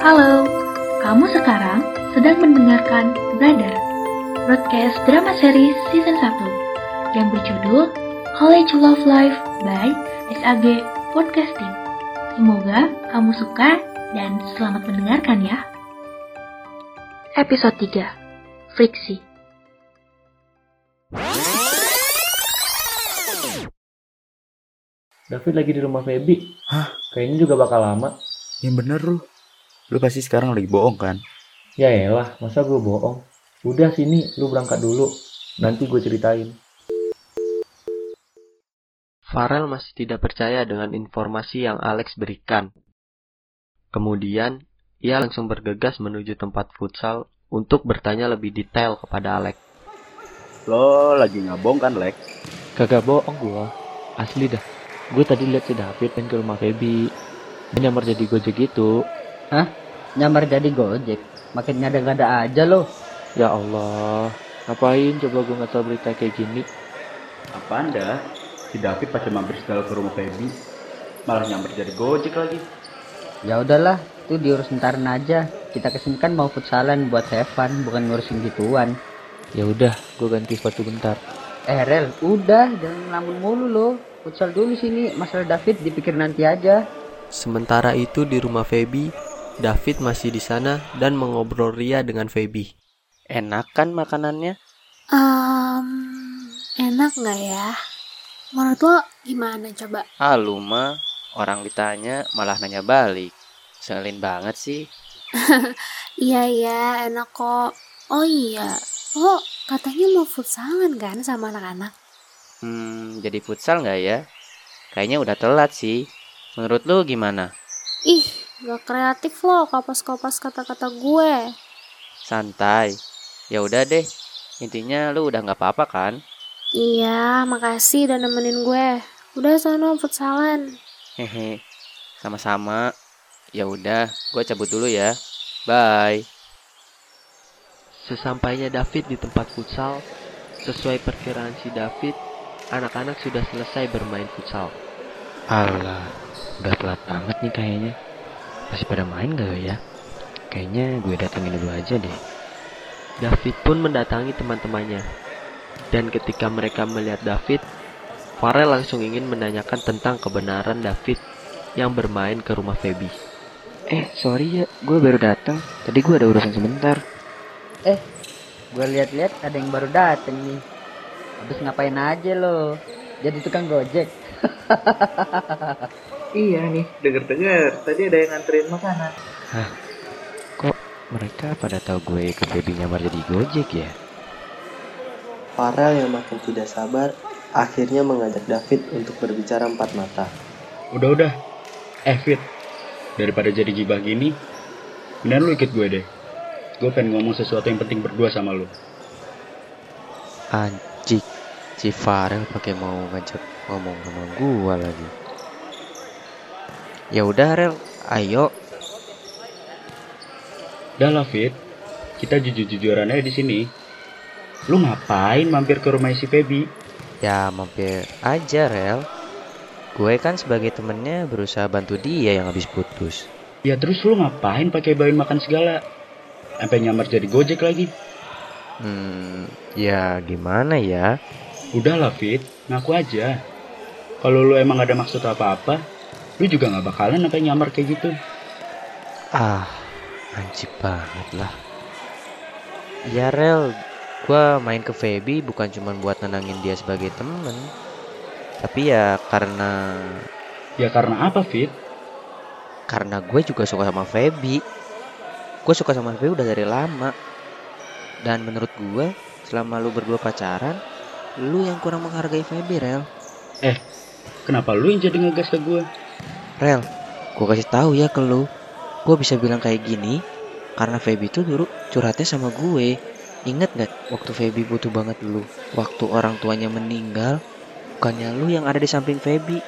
Halo, kamu sekarang sedang mendengarkan Brother, broadcast drama series season 1 yang berjudul College Love Life by SAG Podcasting. Semoga kamu suka dan selamat mendengarkan ya. Episode 3 Friksi David lagi di rumah Feby. Hah? Kayaknya juga bakal lama. Yang bener lu. Lu pasti sekarang lagi bohong kan? Ya elah, masa gue bohong? Udah sini, lu berangkat dulu. Nanti gue ceritain. Farel masih tidak percaya dengan informasi yang Alex berikan. Kemudian, ia langsung bergegas menuju tempat futsal untuk bertanya lebih detail kepada Alex. Lo lagi ngabong kan, Lex? Kagak bohong gue. Asli dah. Gue tadi lihat si David main ke rumah Feby. Dia nyamar jadi gojek gitu. Nyamar jadi gojek makin ngada-ngada aja loh Ya Allah. Ngapain coba gue tahu berita kayak gini? Apa anda? Si David pakai mampir segala ke rumah Feby. Malah nyamper jadi gojek lagi. ya udahlah tuh diurus ntaran aja kita ke sini kan mau futsalan buat have fun bukan ngurusin gituan Ya udah, gue ganti sepatu bentar. eh Rel udah jangan ngelamun mulu loh futsal dulu sini masalah David dipikir nanti aja Sementara itu di rumah Feby, David masih di sana dan mengobrol ria dengan Feby. Enak kan makanannya? Um, enak nggak ya? Menurut lo gimana coba? Ah lu mah orang ditanya malah nanya balik. Selin banget sih. Iya iya enak kok. Oh iya, lo katanya mau futsalan kan sama anak-anak? Hmm, jadi futsal nggak ya? Kayaknya udah telat sih. Menurut lu gimana? Ih, gak kreatif lo kapas-kapas kata-kata gue. Santai. Ya udah deh. Intinya lu udah nggak apa-apa kan? Iya, makasih udah nemenin gue. Udah sana futsalan. Hehe. Sama-sama. Ya udah, gue cabut dulu ya. Bye. Sesampainya David di tempat futsal, sesuai perkiraan si David, anak-anak sudah selesai bermain futsal. Alah, udah telat banget nih kayaknya. Masih pada main gak ya? Kayaknya gue datengin dulu aja deh. David pun mendatangi teman-temannya. Dan ketika mereka melihat David, Farel langsung ingin menanyakan tentang kebenaran David yang bermain ke rumah Feby. Eh, sorry ya, gue baru datang. Tadi gue ada urusan sebentar. gue lihat-lihat ada yang baru dateng nih habis ngapain aja lo jadi tukang gojek Iya nih, denger-denger tadi ada yang nganterin makanan. Kok mereka pada tahu gue ke baby nyamar jadi gojek ya? Farel yang makin tidak sabar akhirnya mengajak David untuk berbicara empat mata. Udah-udah. Eh, Fit. Daripada jadi gibah gini, mendingan lu ikut gue deh. Gue pengen ngomong sesuatu yang penting berdua sama lu. Anjing, si Farel pakai mau ngajak ngomong sama gue lagi. Ya udah Rel, ayo. Udah lah, Fit. Kita jujur-jujuran aja di sini. Lu ngapain mampir ke rumah si Feby? Ya mampir aja Rel. Gue kan sebagai temennya berusaha bantu dia yang habis putus. Ya terus lu ngapain pakai bawain makan segala? Sampai nyamar jadi gojek lagi. Hmm, ya gimana ya? Udah lah, Fit. Ngaku aja. Kalau lu emang ada maksud apa-apa, lu juga nggak bakalan sampai nyamar kayak gitu. Ah, anjing banget lah. Ya Rel, gua main ke Feby bukan cuma buat nenangin dia sebagai temen. Tapi ya karena Ya karena apa, Fit? karena gue juga suka sama Feby. Gue suka sama Feby udah dari lama. Dan menurut gue, selama lu berdua pacaran, lu yang kurang menghargai Feby, Rel. Kenapa lu yang jadi ngegas ke gue? Rel, gue kasih tahu ya ke lu. Gue bisa bilang kayak gini karena Feby tuh dulu curhatnya sama gue. Ingat gak waktu Feby butuh banget lu? Waktu orang tuanya meninggal, bukannya lu yang ada di samping Feby.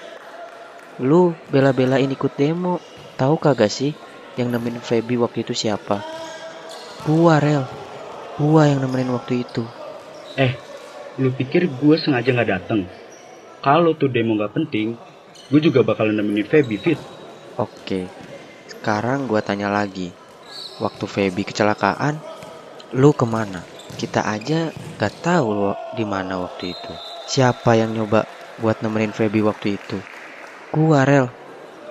Lu bela-belain ikut demo. Tahu kagak sih yang nemenin Feby waktu itu siapa? Gua, Rel. Gua yang nemenin waktu itu. Lu pikir gue sengaja nggak dateng? Kalau tuh demo nggak penting, gue juga bakalan nemenin Feby, Fit. Oke. Sekarang gua tanya lagi. Waktu Feby kecelakaan, lu ke mana? Kita aja gak tahu lo di mana waktu itu. Siapa yang nyoba buat nemenin Feby waktu itu? Gua Rel.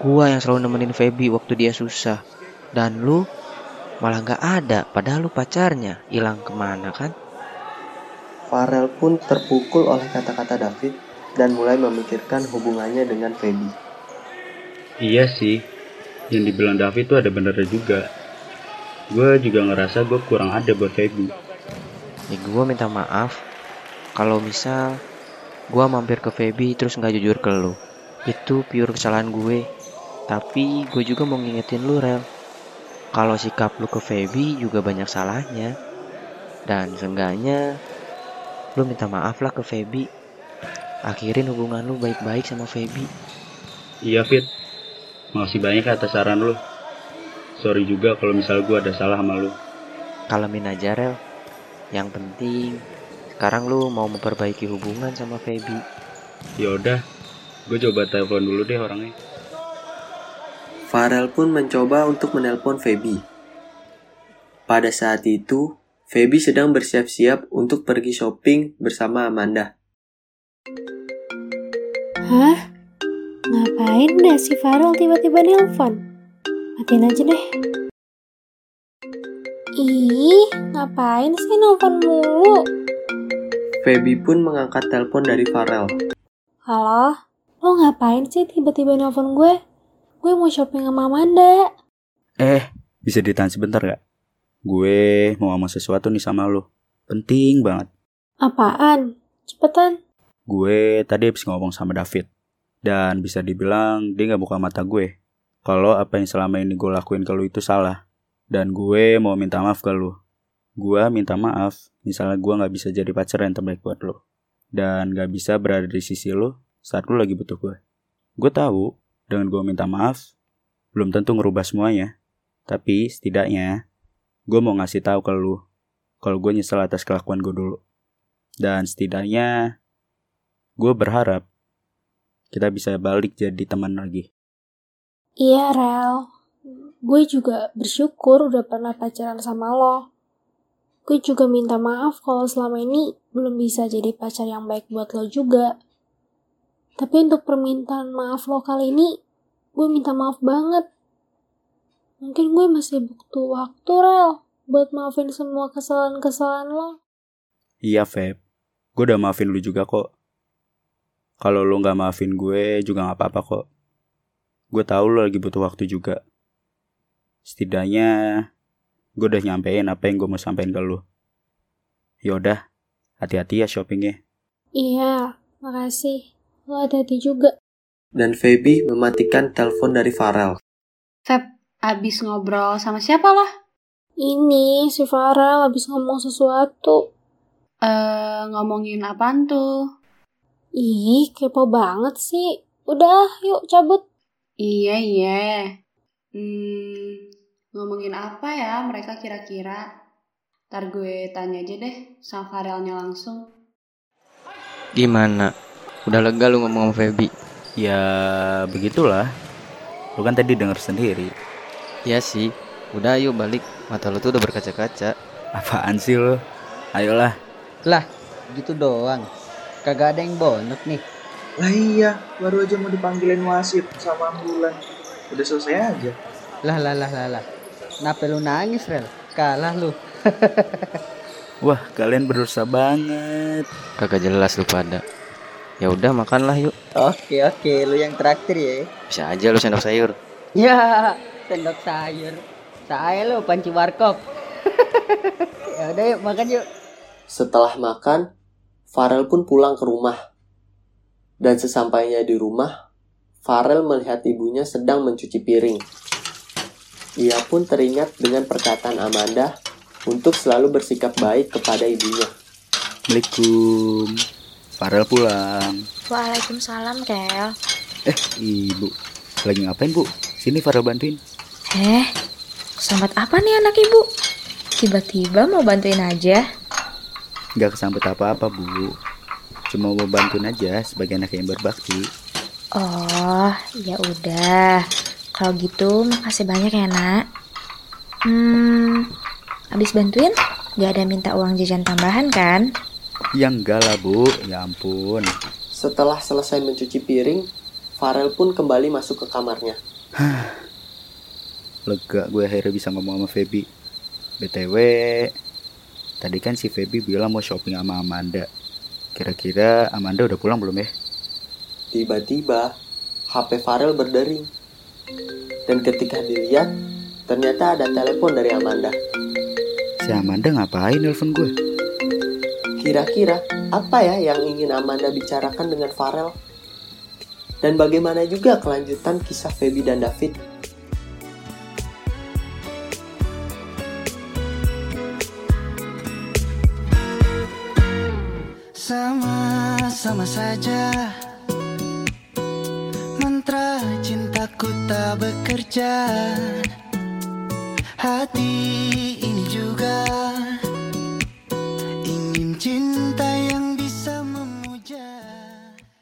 Gua yang selalu nemenin Feby waktu dia susah. Dan lu malah gak ada, padahal lu pacarnya. Hilang ke mana kan? Farel pun terpukul oleh kata-kata David dan mulai memikirkan hubungannya dengan Feby. Iya sih, yang dibilang David tuh ada benernya juga. Gue juga ngerasa gue kurang ada buat Feby. Ya gue minta maaf kalau misal gue mampir ke Feby terus nggak jujur ke lu. Itu pure kesalahan gue. Tapi gue juga mau ngingetin lu Rel. Kalau sikap lu ke Feby juga banyak salahnya. Dan seenggaknya lu minta maaf lah ke Feby. Akhirin hubungan lu baik-baik sama Feby. Iya Fit, makasih banyak atas saran lu. Sorry juga kalau misal gue ada salah sama lu. Kalemin aja Rel. Yang penting sekarang lu mau memperbaiki hubungan sama Feby. Yaudah, gue coba telepon dulu deh orangnya. Farel pun mencoba untuk menelpon Feby. Pada saat itu, Feby sedang bersiap-siap untuk pergi shopping bersama Amanda. Hah? Ngapain dah si Farel tiba-tiba nelpon? Matiin aja deh. Ih, ngapain sih nelpon mulu? Feby pun mengangkat telepon dari Farel. Halo? Lo ngapain sih tiba-tiba nelpon gue? Gue mau shopping sama Amanda. Eh, bisa ditahan sebentar gak? Gue mau ngomong sesuatu nih sama lu. Penting banget. Apaan? Cepetan. Gue tadi habis ngomong sama David. Dan bisa dibilang dia gak buka mata gue. Kalau apa yang selama ini gue lakuin ke lu itu salah. Dan gue mau minta maaf ke lu. Gue minta maaf, misalnya gue gak bisa jadi pacar yang terbaik buat lu. Dan gak bisa berada di sisi lu saat lu lagi butuh gue. Gue tahu dengan gue minta maaf, belum tentu ngerubah semuanya. Tapi setidaknya, gue mau ngasih tahu ke lu kalau gue nyesel atas kelakuan gue dulu. Dan setidaknya, gue berharap kita bisa balik jadi teman lagi. Iya, Rel. Gue juga bersyukur udah pernah pacaran sama lo. Gue juga minta maaf kalau selama ini belum bisa jadi pacar yang baik buat lo juga. Tapi untuk permintaan maaf lo kali ini, gue minta maaf banget. Mungkin gue masih butuh waktu, Rel, buat maafin semua kesalahan-kesalahan lo. Iya, Feb. Gue udah maafin lu juga kok. Kalau lu gak maafin gue juga gak apa-apa kok. Gue tahu lu lagi butuh waktu juga. Setidaknya gue udah nyampein apa yang gue mau sampein ke lu. Yaudah, hati-hati ya shoppingnya. Iya, makasih. Lo hati-hati juga. Dan Feby mematikan telepon dari Farel. Feb, abis ngobrol sama siapa lah? Ini si Farel habis ngomong sesuatu. Eh, ngomongin apaan tuh? Ih, kepo banget sih. Udah, yuk cabut. Iya, iya. Hmm, ngomongin apa ya mereka kira-kira? Ntar gue tanya aja deh sama Farelnya langsung. Gimana? Udah lega lu ngomong sama Feby? Ya, begitulah. Lu kan tadi denger sendiri. Ya sih. Udah ayo balik. Mata lu tuh udah berkaca-kaca. Apaan sih lu? Ayolah. Lah, gitu doang. Kagak ada yang bonot nih. Lah iya, baru aja mau dipanggilin wasit sama ambulan. Udah selesai aja. Lah lah lah lah lah. Kenapa lu nangis, Rel? Kalah lu. Wah, kalian berdosa banget. Kagak jelas lu pada. Ya udah makanlah yuk. Oke oke, lu yang traktir ya. Bisa aja lu sendok sayur. Ya, sendok sayur. Saya lu panci warkop. ya udah yuk makan yuk. Setelah makan, Farel pun pulang ke rumah. Dan sesampainya di rumah, Farel melihat ibunya sedang mencuci piring. Ia pun teringat dengan perkataan Amanda untuk selalu bersikap baik kepada ibunya. Assalamualaikum. Farel pulang. Waalaikumsalam, Rel. Eh, ibu. Lagi ngapain, Bu? Sini Farel bantuin. Eh, sambat apa nih anak ibu? Tiba-tiba mau bantuin aja. Gak kesambet apa-apa, Bu. Cuma mau bantuin aja sebagai anak yang berbakti. Oh, ya udah. Kalau gitu makasih banyak ya, Nak. Hmm, abis bantuin, gak ada minta uang jajan tambahan kan? Ya enggak lah bu, ya ampun. Setelah selesai mencuci piring, Farel pun kembali masuk ke kamarnya. Lega gue akhirnya bisa ngomong sama Feby. BTW, tadi kan si Feby bilang mau shopping sama Amanda. Kira-kira Amanda udah pulang belum ya? Tiba-tiba, HP Farel berdering. Dan ketika dilihat, ternyata ada telepon dari Amanda. Si Amanda ngapain nelpon gue? Kira-kira apa ya yang ingin Amanda bicarakan dengan Farel? Dan bagaimana juga kelanjutan kisah Feby dan David? Sama-sama saja. Mantra cintaku tak bekerja